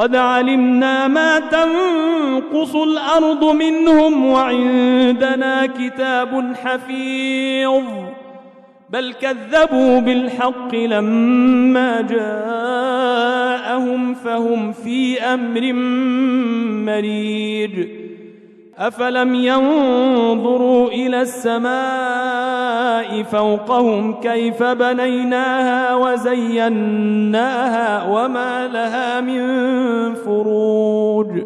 قد علمنا ما تنقص الأرض منهم وعندنا كتاب حفيظ. بل كذبوا بالحق لما جاءهم فهم في أمر مريج. أفلم ينظروا إلى السماء فوقهم كيف بنيناها وزيناها وما لها من فروج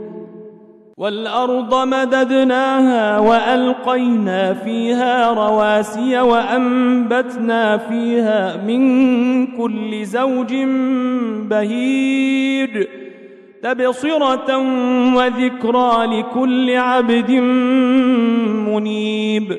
والأرض مددناها وألقينا فيها رواسي وأنبتنا فيها من كل زوج بهيج تبصرة وذكرى لكل عبد منيب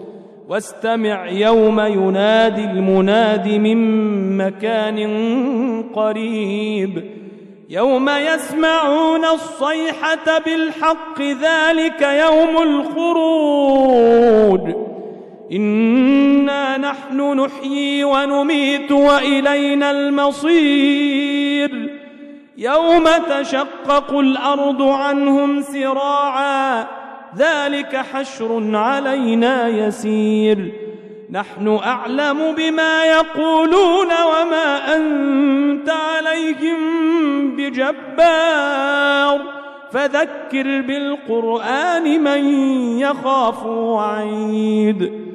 واستمع يوم ينادي المناد من مكان قريب. يوم يسمعون الصيحة بالحق ذلك يوم الخروج. إنا نحن نحيي ونميت وإلينا المصير. يوم تشقق الأرض عنهم سراعا. ذلك حشر علينا يسير. نحن أعلم بما يقولون وما أنت عليهم بجبار. فذكر بالقرآن من يخاف وعيد.